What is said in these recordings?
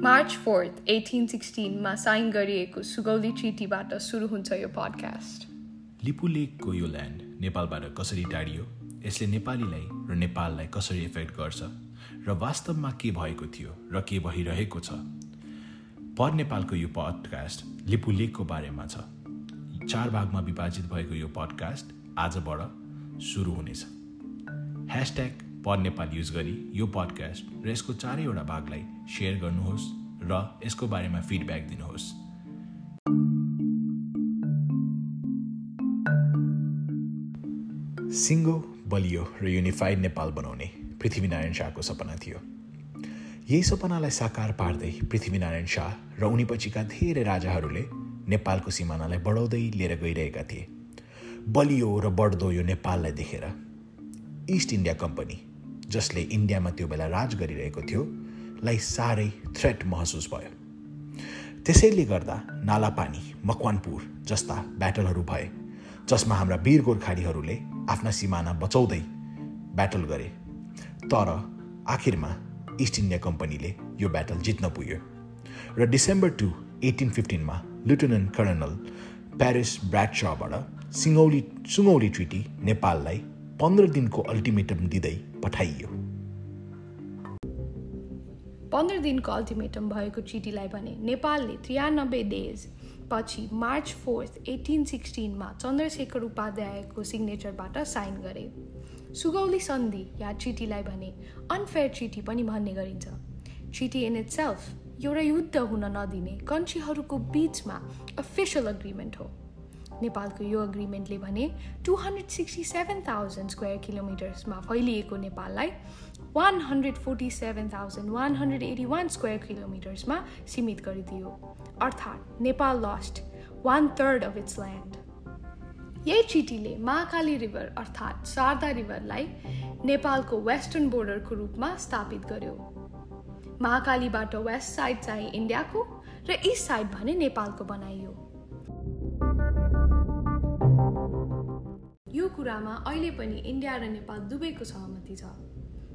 March fourth eighteen सिक्सटिनमा sign गरिएको सुगौली ट्रिटीबाट सुरु हुन्छ यो पडकास्ट लिपु लेकको यो ल्यान्ड नेपालबाट कसरी टाढियो? यसले नेपालीलाई र नेपाललाई कसरी इफेक्ट गर्छ? र वास्तवमा के भएको थियो र के भइरहेको छ? पर नेपालको यो पडकास्ट लिपु लेकको बारेमा छ। चार भागमा विभाजित भएको यो पडकास्ट आजबाट सुरु हुनेछ। ह्यासट्याग पर नेपाल युज गरी यो पडकास्ट र यसको चारैवटा भागलाई सेयर गर्नुहोस् र यसको बारेमा फिडब्याक दिनुहोस्। सिङ्गो बलियो र युनिफाइड नेपाल बनाउने पृथ्वीनारायण शाहको सपना थियो। यही सपनालाई साकार पार्दै पृथ्वीनारायण शाह र उनीपछिका धेरै राजाहरूले नेपालको सिमानालाई बढाउँदै लिएर गइरहेका थिए। बलियो र बढ्दो यो नेपाललाई देखेर इस्ट इन्डिया कम्पनी जसले इन्डियामा त्यो बेला राज गरिरहेको थियो लाई साह्रै थ्रेट महसुस भयो। त्यसैले गर्दा नालापानी मकवानपुर जस्ता ब्याटलहरू भए जसमा हाम्रा वीर गोर्खालीहरूले आफ्ना सिमाना बचाउँदै ब्याटल गरे। तर आखिरमा इस्ट इन्डिया कम्पनीले यो ब्याटल जित्न पुग्यो। र डिसेम्बर टु एटिन फिफ्टिनमा लेफ्टिनेन्ट कर्नल प्यारिस ब्राडसबाट सिङ्गौली सुङ्गौली ट्रिटी नेपाललाई पन्ध्र दिनको अल्टिमेटम दिँदै पठाइयो। पन्ध्र दिनको अल्टिमेटम भएको चिठीलाई भने नेपालले त्रियानब्बे डेज पछि मार्च फोर्थ एटिन सिक्सटिनमा चन्द्रशेखर उपाध्यायको सिग्नेचरबाट साइन गरे। सुगौली सन्धि या चिठीलाई भने अनफेयर चिठी पनि भन्ने गरिन्छ। चिठी इन इट सेल्फ एउटा युद्ध हुन नदिने कन्ट्रीहरूको बिचमा अफिसियल अग्रिमेन्ट हो। नेपालको यो अग्रिमेन्टले भने two hundred sixty seven thousand square किलोमिटर्समा फैलिएको नेपाललाई one hundred forty seven thousand one hundred eighty one square किलोमिटर्समा सीमित गरिदियो। अर्थात् Nepal lost one third of its land यही चिठीले महाकाली रिभर अर्थात् शारदा रिभरलाई नेपालको वेस्टर्न बोर्डरको रूपमा स्थापित गर्यो। महाकालीबाट वेस्ट साइड चाहिँ इन्डियाको र इस्ट साइड भने नेपालको बनाइयो। यो कुरामा अहिले पनि इन्डिया र नेपाल दुवैको सहमति छ।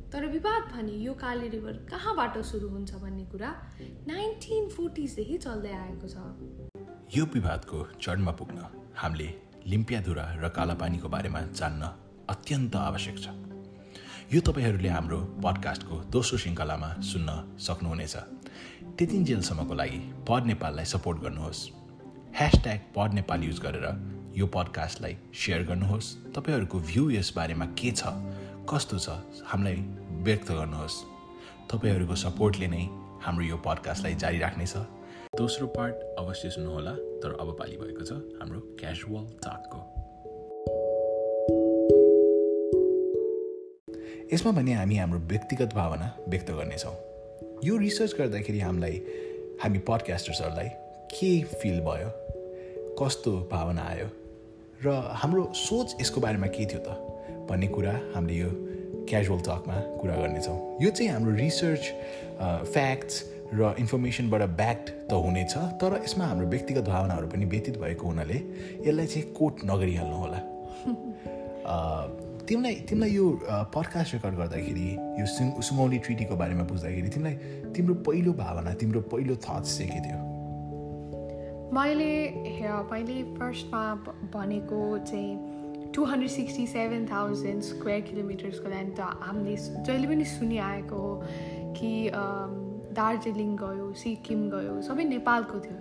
तर विवाद भने यो काली रिभर कहाँबाट सुरु हुन्छ भन्ने कुरा नाइन्टिन फोर्टिजदेखि चल्दै आएको छ। यो विवादको जडमा पुग्न हामीले लिम्पियाधुरा र कालापानीको बारेमा जान्न अत्यन्त आवश्यक छ। यो तपाईँहरूले हाम्रो पडकास्टको दोस्रो श्रृङ्खलामा सुन्न सक्नुहुनेछ। त्यतिन्जेलसम्मको लागि पड नेपाललाई सपोर्ट गर्नुहोस्। ह्यासट्याग पड नेपाल युज गरेर यो पडकास्टलाई सेयर गर्नुहोस्। तपाईँहरूको भ्यू यस बारेमा के छ? कस्तो छ? हामीलाई व्यक्त गर्नुहोस्। तपाईँहरूको सपोर्टले नै हाम्रो यो पडकास्टलाई जारी राख्नेछ। दोस्रो पार्ट अवश्य सुन्नुहोला। तर अब पालि भएको छ हाम्रो क्याजुअल टाकको यसमा भने हामी हाम्रो व्यक्तिगत भावना व्यक्त गर्नेछौँ। यो रिसर्च गर्दाखेरि हामीलाई हामी पडकास्टर्सहरूलाई के फिल भयो? कस्तो भावना आयो? र हाम्रो सोच यसको बारेमा के थियो त? भन्ने कुरा हामीले यो क्याजुअल टकमा कुरा गर्नेछौँ। यो चाहिँ हाम्रो रिसर्च फ्याक्ट्स र इन्फर्मेसनबाट ब्याक्ड त हुनेछ तर यसमा हाम्रो व्यक्तिगत भावनाहरू पनि व्यतीत भएको हुनाले यसलाई चाहिँ कोट नगरिहाल्नु होला। तिमीलाई तिमीलाई यो पडकास्ट रेकर्ड गर्दाखेरि यो सुमौली ट्रिटीको बारेमा बुझ्दाखेरि तिमीलाई तिम्रो पहिलो भावना तिम्रो पहिलो थट्स चाहिँ के थियो? मैले मैले फर्स्टमा भनेको चाहिँ two hundred sixty seven thousand square किलोमिटर्सको land त हामीले जहिले पनि सुनिआएको हो कि दार्जिलिङ गयो सिक्किम गयो सबै नेपालको थियो।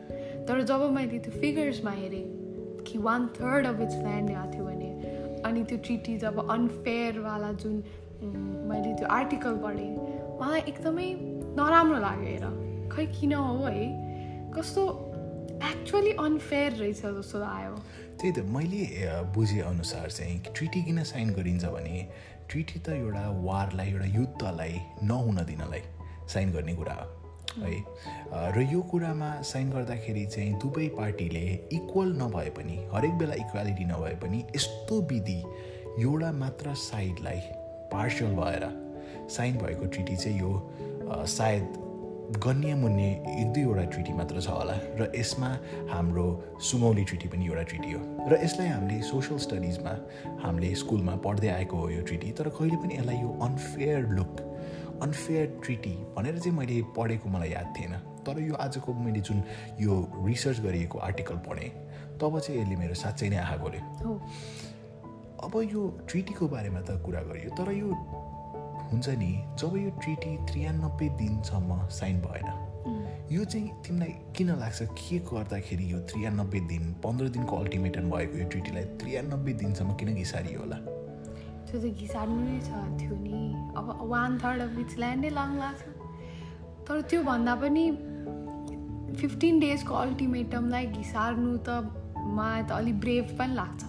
तर जब मैले त्यो फिगर्समा हेरेँ कि one third of its land गएको थियो भने अनि त्यो ट्रिटी जब अनफेयरवाला जुन मैले त्यो आर्टिकल पढेँ मलाई एकदमै नराम्रो लाग्यो हेर। खै किन हो है? कस्तो एक्चुअली अनफेयर रहेछ जस्तो आयो त्यही त मैले बुझेअनुसार चाहिँ ट्रिटी किन साइन गरिन्छ भने ट्रिटी त एउटा वारलाई एउटा युद्धलाई नहुन दिनलाई साइन गर्ने कुरा हो है। र यो कुरामा साइन गर्दाखेरि चाहिँ दुवै पार्टीले इक्वल नभए पनि हरेक बेला इक्वालिटी नभए पनि यस्तो विधि एउटा मात्र साइडलाई पार्सल भएर साइन भएको ट्रिटी चाहिँ यो सायद गन्य मुन्ने एक दुईवटा ट्रिटी मात्र छ होला र यसमा हाम्रो सुगौली ट्रिटी पनि एउटा ट्रिटी हो। र यसलाई हामीले सोसल स्टडिजमा हामीले स्कुलमा पढ्दै आएको हो यो ट्रिटी तर कहिले पनि यसलाई यो अनफेयर लुक अनफेयर ट्रिटी भनेर चाहिँ मैले पढेको मलाई याद थिएन। तर यो आजको मैले जुन यो रिसर्च गरिएको आर्टिकल पढेँ तब चाहिँ यसले मेरो साँच्चै नै आँखा खोल्यो अब यो ट्रिटीको बारेमा त कुरा गरियो तर यो हुन्छ नि जब यो ट्रिटी त्रियानब्बे दिनसम्म साइन भएन यो चाहिँ तिमीलाई किन लाग्छ? के गर्दाखेरि यो त्रियानब्बे दिन पन्ध्र दिनको अल्टिमेटम भएको यो ट्रिटीलाई त्रियानब्बे दिनसम्म किन घिसारियो होला? त्यो त घिसार्नु नै छ थियो नि। अब वान थर्ड अफ इट्स ल्यान्डै लङ लाग्छ। तर त्योभन्दा पनि फिफ्टिन डेजको अल्टिमेटमलाई घिसार्नु त मलाई त अलिक ब्रेभ पनि लाग्छ।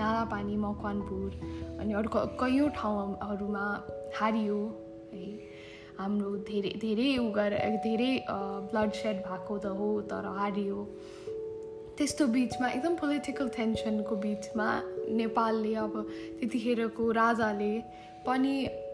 नालापानी मकवानपुर अनि अरू कैयौँ ठाउँहरूमा हारियो है। हाम्रो धेरै धेरै उ गरेर धेरै ब्लड सेड भएको त हो तर हारियो। त्यस्तो बिचमा एकदम पोलिटिकल टेन्सनको बिचमा नेपालले अब त्यतिखेरको राजाले पनि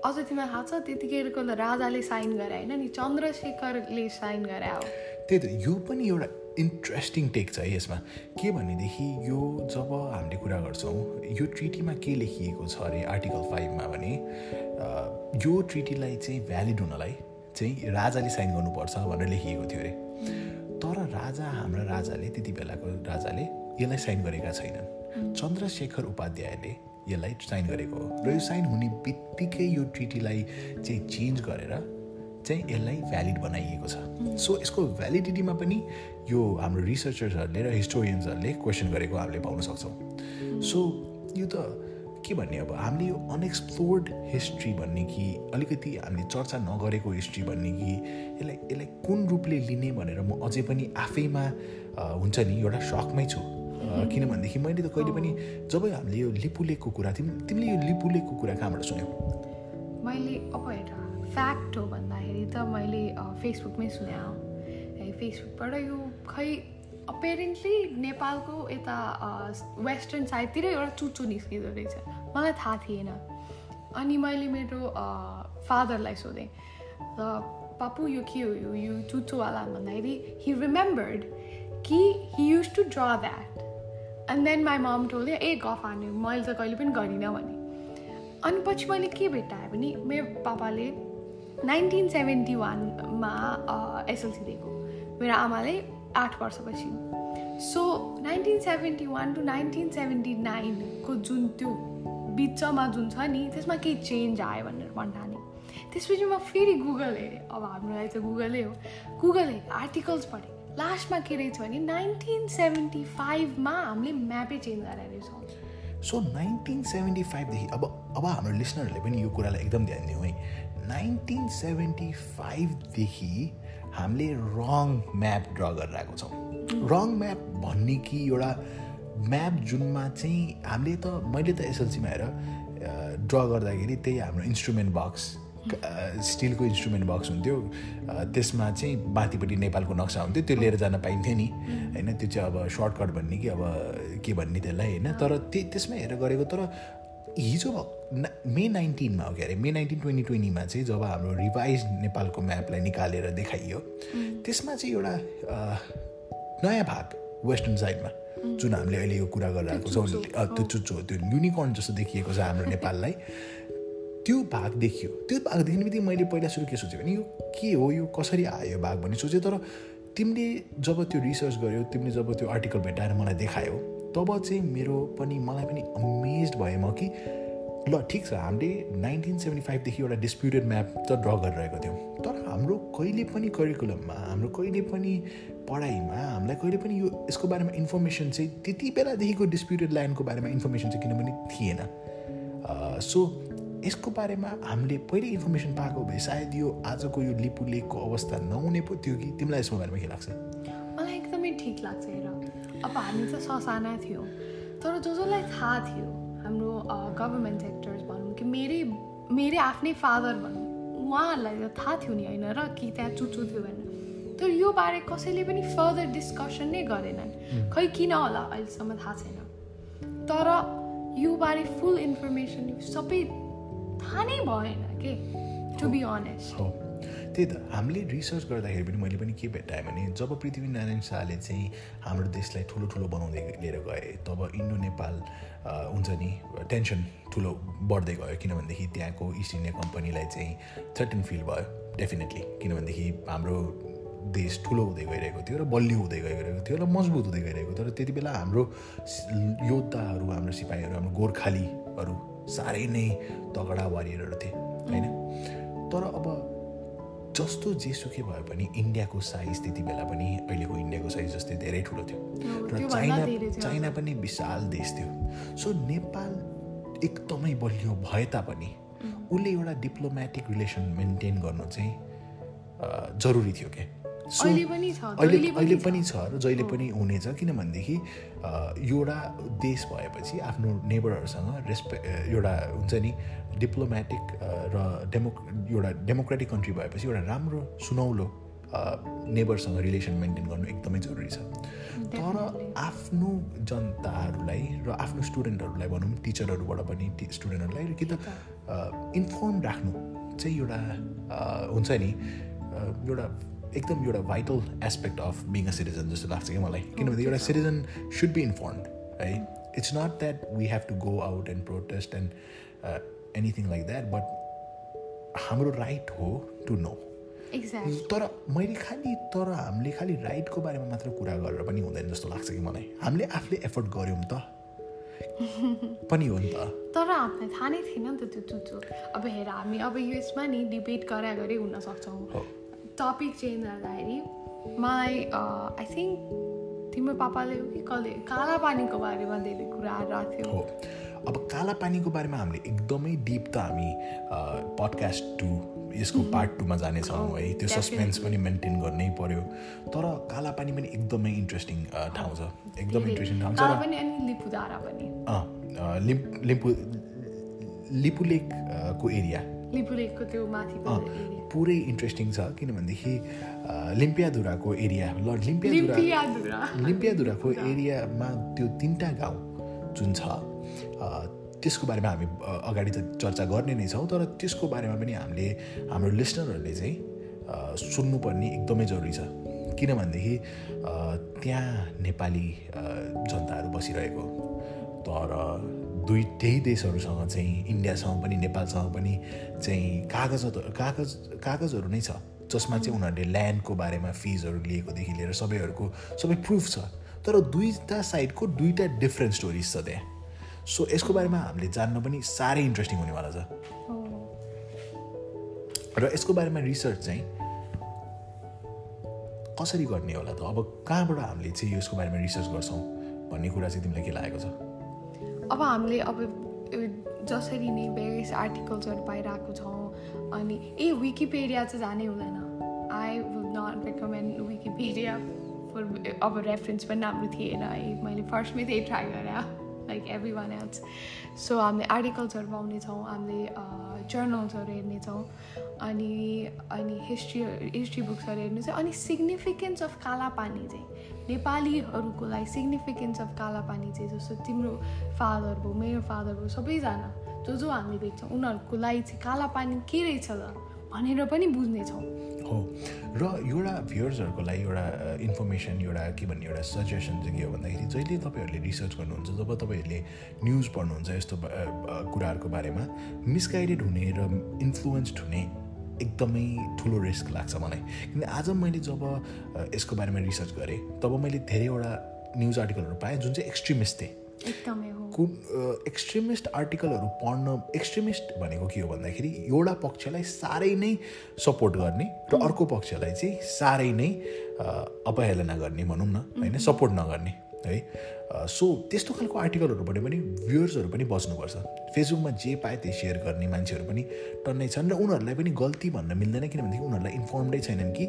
अझ तिमीलाई थाहा छ त्यतिखेरको राजाले साइन गराए होइन नि? चन्द्रशेखरले साइन गरायो त्यही त यो पनि एउटा इन्ट्रेस्टिङ टेक छ है यसमा। के भनेदेखि यो जब हामीले कुरा गर्छौँ यो ट्रिटीमा के लेखिएको छ अरे आर्टिकल फाइभमा भने यो ट्रिटीलाई चाहिँ भ्यालिड हुनलाई चाहिँ राजाले साइन गर्नुपर्छ भनेर लेखिएको थियो अरे। तर राजा हाम्रा राजाले त्यति बेलाको राजाले यसलाई साइन गरेका छैनन्। चन्द्रशेखर उपाध्यायले यसलाई साइन गरेको हो। र यो साइन हुने बित्तिकै यो ट्रिटीलाई चाहिँ चेन्ज गरेर चाहिँ यसलाई भ्यालिड बनाइएको छ। सो यसको भ्यालिडिटीमा पनि यो हाम्रो रिसर्चर्सहरूले र हिस्टोरियन्सहरूले क्वेसन गरेको हामीले पाउन सक्छौँ। सो यो त के भन्ने अब हामीले यो अनएक्सप्लोर्ड हिस्ट्री भन्ने कि अलिकति हामीले चर्चा नगरेको हिस्ट्री भन्ने कि यसलाई यसलाई कुन रूपले लिने भनेर म अझै पनि आफैमा हुन्छ नि एउटा सकमै छु। किनभनेदेखि मैले त कहिले पनि जब हामीले यो लिपुलेकको कुरा तिमी तिमीले यो लिपुलेकको कुरा कहाँबाट सुन्यौ? मैले अब हेर फ्याक्ट हो मैले फेसबुकमै सुने है। फेसबुकबाट यो खै अपेरेन्टली नेपालको यता वेस्टर्न साइडतिर एउटा चुच्चो निस्किँदो रहेछ। मलाई थाहा थिएन। अनि मैले मेरो फादरलाई सोधेँ। र पापु यो के हो? यो यो चुच्चोवाला? भन्दाखेरि हि रिमेम्बर्ड कि he use to draw that and then my mom टोल्यो ए गफ हान्यो। मैले त कहिले पनि गरिनँ भने। अनि पछि मैले के भेट्टाएँ भने मेरो पापाले नाइन्टिन सेभेन्टी वानमा एसएलसी दिएको। मेरो आमाले आठ वर्षपछि। So nineteen seventy one to nineteen seventy नाइनको जुन त्यो बिचमा जुन छ नि त्यसमा केही चेन्ज आयो भनेर भन्नाले। त्यसपछि म फेरि गुगल हेरेँ। अब हाम्रो लागि त गुगलै हो। गुगल हेरेँ आर्टिकल्स पढेँ। लास्टमा के रहेछ भने नाइन्टिन सेभेन्टी फाइभमा हामीले म्यापै चेन्ज गरेर रहेछौँ सो नाइन्टिन सेभेन्टी फाइभदेखि अब अब हाम्रो लिसनरहरूले पनि यो कुरालाई एकदम ध्यान दिउँ है। नाइन्टिन सेभेन्टी फाइभदेखि हामीले रङ म्याप ड्र गरेर आएको छौँ। रङ म्याप भन्ने कि एउटा म्याप जुनमा चाहिँ हामीले त मैले त एसएलसीमा हेर ड्र गर्दाखेरि त्यही हाम्रो इन्स्ट्रुमेन्ट बक्स स्टिलको इन्स्ट्रुमेन्ट बक्स हुन्थ्यो। त्यसमा चाहिँ माथिपट्टि नेपालको नक्सा हुन्थ्यो। त्यो लिएर जान पाइन्थ्यो नि। होइन त्यो चाहिँ अब सर्टकट भन्ने कि अब के भन्ने त्यसलाई होइन? तर त्यही त्यसमा हेरेर गरेको तर हिजो मे नाइन्टिनमा हो के अरे? मे नाइन्टिन ट्वेन्टी ट्वेन्टीमा चाहिँ जब हाम्रो रिभाइज नेपालको म्यापलाई निकालेर देखाइयो त्यसमा चाहिँ एउटा नयाँ भाग वेस्टर्न साइडमा जुन हामीले अहिले यो कुरा गरिरहेको छौँ। त्यो चुच्चो त्यो युनिकर्न जस्तो देखिएको छ हाम्रो नेपाललाई। त्यो भाग देखियो। त्यो भाग देख्ने बित्तिकै मैले पहिला सुरु के सोचेँ भने यो के हो? यो कसरी आयो यो भाग भन्ने सोचेँ तर तिमीले जब त्यो रिसर्च गर्यो तिमीले जब त्यो आर्टिकल भेटाएर मलाई देखायो तब चाहिँ मेरो पनि मलाई पनि अमेज भएँ म कि ल ठिक छ हामीले नाइन्टिन सेभेन्टी फाइभदेखि एउटा डिस्प्युटेड म्याप त ड्र गरिरहेको थियौँ। तर हाम्रो कहिले पनि करिकुलममा हाम्रो कहिले पनि पढाइमा हामीलाई कहिले पनि यो यसको बारेमा इन्फर्मेसन चाहिँ त्यति बेलादेखिको डिस्प्युटेड ल्यान्डको बारेमा इन्फर्मेसन चाहिँ किनभने थिएन। सो यसको बारेमा हामीले पहिले इन्फर्मेसन पाएको भए सायद यो आजको यो लिपु लेकको अवस्था नहुने पो थियो कि तिमीलाई यसको बारेमा के लाग्छ? मलाई एकदमै ठिक लाग्छ अब हामी त ससाना थियौँ। तर जो जसलाई थाहा थियो हाम्रो गभर्मेन्ट सेक्टर्स भनौँ कि मेरै मेरै आफ्नै फादर भनौँ उहाँहरूलाई त थाहा थियो नि होइन र कि त्यहाँ चुचु थियो भनेर। तर यो बारे कसैले पनि फर्दर डिस्कसन नै गरेनन्। खै किन होला अहिलेसम्म थाहा छैन। तर यो बारे फुल इन्फर्मेसन सबै थाहा नै भएन के? टु बी अनेस्ट हो। त्यही त हामीले रिसर्च गर्दाखेरि पनि मैले पनि के भेट्टाएँ भने जब पृथ्वीनारायण शाहले चाहिँ हाम्रो देशलाई ठुलो ठुलो बनाउँदै लिएर गए तब इन्डो नेपाल हुन्छ नि टेन्सन ठुलो बढ्दै गयो। किनभनेदेखि त्यहाँको इस्ट इन्डिया कम्पनीलाई चाहिँ थर्टिन फिल भयो डेफिनेटली किनभनेदेखि हाम्रो देश ठुलो हुँदै गइरहेको थियो र बलियो हुँदै गइरहेको थियो र मजबुत हुँदै गइरहेको थियो। र त्यति बेला हाम्रो योद्धाहरू हाम्रो सिपाहीहरू हाम्रो गोर्खालीहरू साह्रै नै तगडा वारियरहरू थिए होइन? तर अब जस्तो जेसुकै भए पनि इन्डियाको साइज त्यति बेला पनि अहिलेको इन्डियाको साइज जस्तै धेरै ठुलो थियो। र चाइना चाइना पनि विशाल देश थियो। सो नेपाल एकदमै बलियो भए तापनि उसले एउटा डिप्लोमेटिक रिलेसन मेन्टेन गर्नु चाहिँ जरुरी थियो क्या सो अहिले अहिले पनि छ। र जहिले पनि हुनेछ किनभनेदेखि एउटा देश भएपछि आफ्नो नेबरहरूसँग रेस्पे एउटा हुन्छ नि डिप्लोमेटिक र डेमो एउटा डेमोक्रेटिक कन्ट्री भएपछि एउटा राम्रो सुनौलो नेबरसँग रिलेसन मेन्टेन गर्नु एकदमै जरुरी छ। तर आफ्नो जनताहरूलाई र आफ्नो स्टुडेन्टहरूलाई भनौँ टिचरहरूबाट पनि स्टुडेन्टहरूलाई कि त इन्फर्म राख्नु चाहिँ एउटा हुन्छ नि एउटा एकदम एउटा vital aspect of being a citizen जस्तो लाग्छ कि मलाई। किनभने एउटा सिटिजन सुड बी इन्फर्मड है it's not that we have to go out and protest and anything like that but हाम्रो राइट हो टु नो तर मैले खालि तर हामीले खालि राइटको बारेमा मात्र कुरा गरेर पनि हुँदैन जस्तो लाग्छ कि मलाई। हामीले आफूले एफोर्ट गऱ्यौँ त। पनि हो नि त। तर हामीलाई थाहा नै थिएन नि त त्यो त्यो अब हेर हामी अब यसमा नि डिबेट गरा गरी हुन सक्छौँ टपिक चेन्ज गर्दाखेरि मलाई आई थिङ्क तिम्रो पापाले हो कि कसले काला पानीको बारेमा धेरै कुरा थियो हो अब काला पानीको बारेमा हामीले एकदमै डिप त हामी पडकास्ट टु यसको पार्ट टूमा जानेछौँ है. त्यो सस्पेन्स पनि मेन्टेन गर्नै पर्यो. तर काला पानी पनि एकदमै इन्ट्रेस्टिङ ठाउँ छ. एकदमै इन्ट्रेस्टिङ ठाउँ छ लिम्पु लिम्पू लिपु लेकको एरिया लिपु लेकको त्यो माथि पुरै इन्ट्रेस्टिङ छ किनभनेदेखि लिम्पियाधुराको एरिया ल लिम्पियाधुरा लिम्पियाधुराको एरियामा त्यो तिनवटा गाउँ जुन छ त्यसको बारेमा हामी अगाडि त चर्चा गर्ने नै छौँ तर त्यसको बारेमा पनि हामीले हाम्रो लिसनरहरूले चाहिँ सुन्नुपर्ने एकदमै जरुरी छ। किनभनेदेखि त्यहाँ नेपाली जनताहरू बसिरहेको। तर दुई त्यही देशहरूसँग चाहिँ इन्डियासँग पनि नेपालसँग पनि चाहिँ कागज कागज कागजहरू नै छ। जसमा चाहिँ उनीहरूले ल्यान्डको बारेमा फिजहरू लिएकोदेखि लिएर सबैहरूको सबै प्रुफ छ। तर दुईवटा साइडको दुईवटा डिफ्रेन्ट स्टोरिज छ त्यहाँ। सो यसको बारेमा हामीले जान्न पनि साह्रै इन्ट्रेस्टिङ हुनेवाला छ। र यसको बारेमा रिसर्च चाहिँ कसरी गर्ने होला त? अब कहाँबाट हामीले चाहिँ यसको बारेमा रिसर्च गर्छौँ भन्ने कुरा चाहिँ तिमीलाई के लागेको छ? अब हामीले अब जसरी नै भेरियस आर्टिकल्सहरू पाइरहेको छौँ अनि ए विकिपेडिया चाहिँ जानै हुँदैन। I would not recommend Wikipedia for अब रेफरेन्स पनि राम्रो थिएन है। मैले फर्स्टमै त्यही ट्राई गरेँ like everyone else so हामीले आर्टिकल्सहरू पाउनेछौँ हामीले जर्नल्सहरू हेर्नेछौँ अनि अनि हिस्ट्री हिस्ट्री बुक्सहरू हेर्नु चाहिँ अनि सिग्निफिकेन्स अफ कालापानी चाहिँ। नेपालीहरूको लागि सिग्निफिकेन्स अफ कालापानी चाहिँ जस्तो तिम्रो फादर भयो मेरो फादर भयो सबैजना जो जो हामी देख्छौँ उनीहरूको लागि चाहिँ कालापानी के रहेछ त भनेर पनि बुझ्नेछौँ। हो। र एउटा भ्युर्सहरूको लागि एउटा इन्फर्मेसन एउटा के भन्ने एउटा सजेसन चाहिँ के हो भन्दाखेरि जहिले तपाईँहरूले रिसर्च गर्नुहुन्छ जब तपाईँहरूले न्युज पढ्नुहुन्छ यस्तो कुराहरूको बारेमा मिसगाइडेड हुने र इन्फ्लुएन्स्ड हुने एकदमै ठुलो रिस्क लाग्छ मलाई। किन आज मैले जब यसको बारेमा रिसर्च गरेँ तब मैले धेरैवटा न्युज आर्टिकलहरू पाएँ जुन चाहिँ एक्सट्रिमिस्ट थिएँ। कुन एक्सट्रिमिस्ट आर्टिकलहरू पढ्न एक्सट्रिमिस्ट भनेको के हो भन्दाखेरि एउटा पक्षलाई साह्रै नै सपोर्ट गर्ने र अर्को पक्षलाई चाहिँ साह्रै नै अपहेलना गर्ने भनौँ न होइन सपोर्ट नगर्ने। है। सो त्यस्तो खालको आर्टिकलहरूबाट पनि भ्युवर्सहरू पनि बस्नुपर्छ। फेसबुकमा जे पाए त्यही सेयर गर्ने मान्छेहरू पनि टन्नै छन् र उनीहरूलाई पनि गल्ती भन्न मिल्दैन किनभनेदेखि उनीहरूलाई इन्फर्मडै छैनन् कि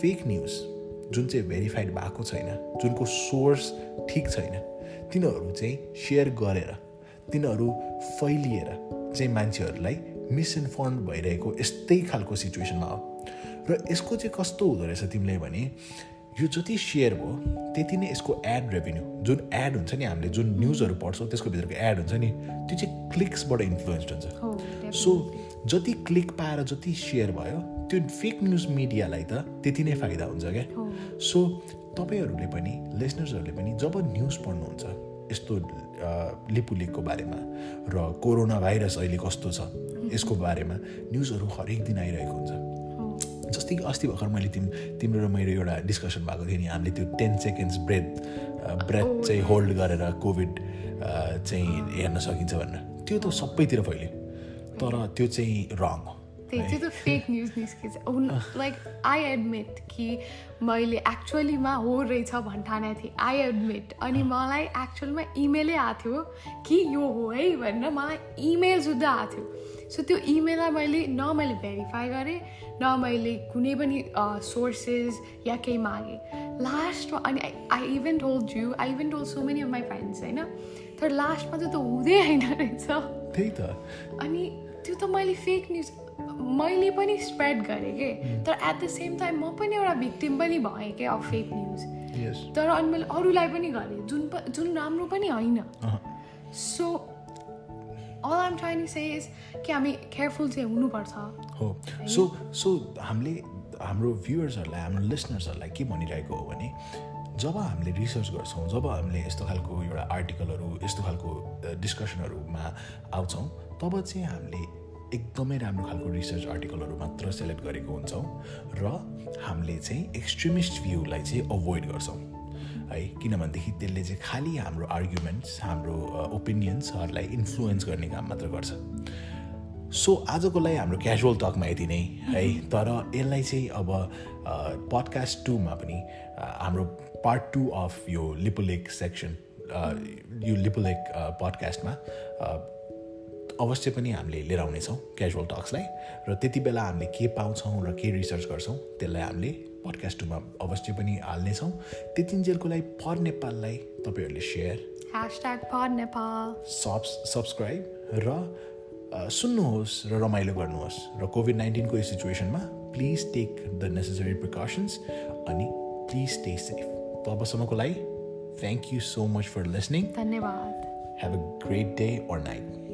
फेक न्युज जुन चाहिँ भेरिफाइड भएको छैन जुनको सोर्स ठिक छैन। तिनीहरू चाहिँ सेयर गरेर तिनीहरू फैलिएर चाहिँ मान्छेहरूलाई मिसइन्फर्म भइरहेको यस्तै खालको सिचुएसनमा हो। र यसको चाहिँ कस्तो हुँदो रहेछ तिमीले भने यो जति सेयर भयो त्यति नै यसको एड रेभेन्यू जुन एड हुन्छ नि हामीले जुन न्युजहरू पढ्छौँ त्यसको भित्रको एड हुन्छ नि त्यो चाहिँ क्लिक्सबाट इन्फ्लुएन्स्ड हुन्छ। हो सो जति क्लिक पाएर जति सेयर भयो त्यो फेक न्युज मिडियालाई त त्यति नै फाइदा हुन्छ क्या। सो तपाईँहरूले पनि लिसनर्सहरूले पनि जब न्युज पढ्नुहुन्छ यस्तो लिपुलेकको बारेमा र कोरोना भाइरस अहिले कस्तो छ यसको बारेमा न्युजहरू हरेक दिन आइरहेको हुन्छ। जस्तै कि अस्ति भर्खर मैले तिम तिम्रो र मेरो एउटा डिस्कसन भएको थियो नि हामीले त्यो टेन सेकेन्ड्स ब्रेथ ब्रेथ चाहिँ होल्ड गरेर कोभिड चाहिँ हेर्न सकिन्छ भनेर। त्यो त सबैतिर फैल्यो। तर त्यो चाहिँ रङ हो। चाहिँ त फेक न्युज निस्किन्छ लाइक आई एडमिट कि मैले एक्चुअलीमा हो रहेछ भन्ठानेको थिएँ। आई एडमिट अनि मलाई एक्चुअलमा इमेलै आएको थियो कि यो हो है भनेर मलाई इमेल सुद्धा आएको थियो। सो त्यो इमेललाई मैले न मैले भेरिफाई गरेँ न मैले कुनै पनि सोर्सेस या केही मागेँ। लास्टमा अनि I even told you I even told so many of my friends होइन? तर लास्टमा चाहिँ त हुँदै होइन रहेछ। त्यही त। अनि त्यो त मैले फेक न्युज मैले पनि स्प्रेड गरेँ कि? तर एट द सेम टाइम म पनि एउटा भिक्टिम पनि भएँ क्या अब फेक न्युज तर अनि मैले अरूलाई पनि गरेँ जुन जुन राम्रो पनि होइन। So all I'm trying say is कि हामी केयरफुल चाहिँ हुनुपर्छ। हो। सो सो हामीले हाम्रो भ्युवर्सहरूलाई हाम्रो लिसनर्सहरूलाई के भनिरहेको हो भने जब हामीले रिसर्च गर्छौँ जब हामीले यस्तो खालको एउटा आर्टिकलहरू यस्तो खालको डिस्कसनहरूमा आउँछौँ तब चाहिँ हामीले एकदमै राम्रो खालको रिसर्च आर्टिकलहरू मात्र सेलेक्ट गरेको हुन्छौँ र हामीले चाहिँ एक्सट्रिमिस्ट भ्यूलाई चाहिँ अभोइड गर्छौँ। है किनभनेदेखि त्यसले चाहिँ खालि हाम्रो आर्ग्युमेन्ट्स हाम्रो ओपिनियन्सहरूलाई इन्फ्लुएन्स गर्ने काम मात्र गर्छ। सो आजको लागि हाम्रो क्याजुअल टकमा यति नै है। तर यसलाई चाहिँ अब पडकास्ट टूमा पनि हाम्रो पार्ट टू अफ यो लिपोलेक सेक्सन यो लिपोलेक पडकास्टमा अवश्य पनि हामीले लिएर आउनेछौँ क्याजुअल टक्सलाई र त्यति बेला हामीले के पाउँछौँ र के रिसर्च गर्छौँ त्यसलाई हामीले पडकास्ट टूमा अवश्य पनि हाल्नेछौँ। त्यतिन्जेलको लागि फर नेपाललाई तपाईँहरूले share hashtag for Nepal. Subs subscribe र अ, सुन्नुहोस् र रमाइलो गर्नुहोस् र कोभिड नाइन्टिनको यो सिचुएसनमा please take the necessary precautions अनि प्लिज स्टे सेफ तबसम्मको लागि thank you so much for listening धन्यवाद। Have a great day or night.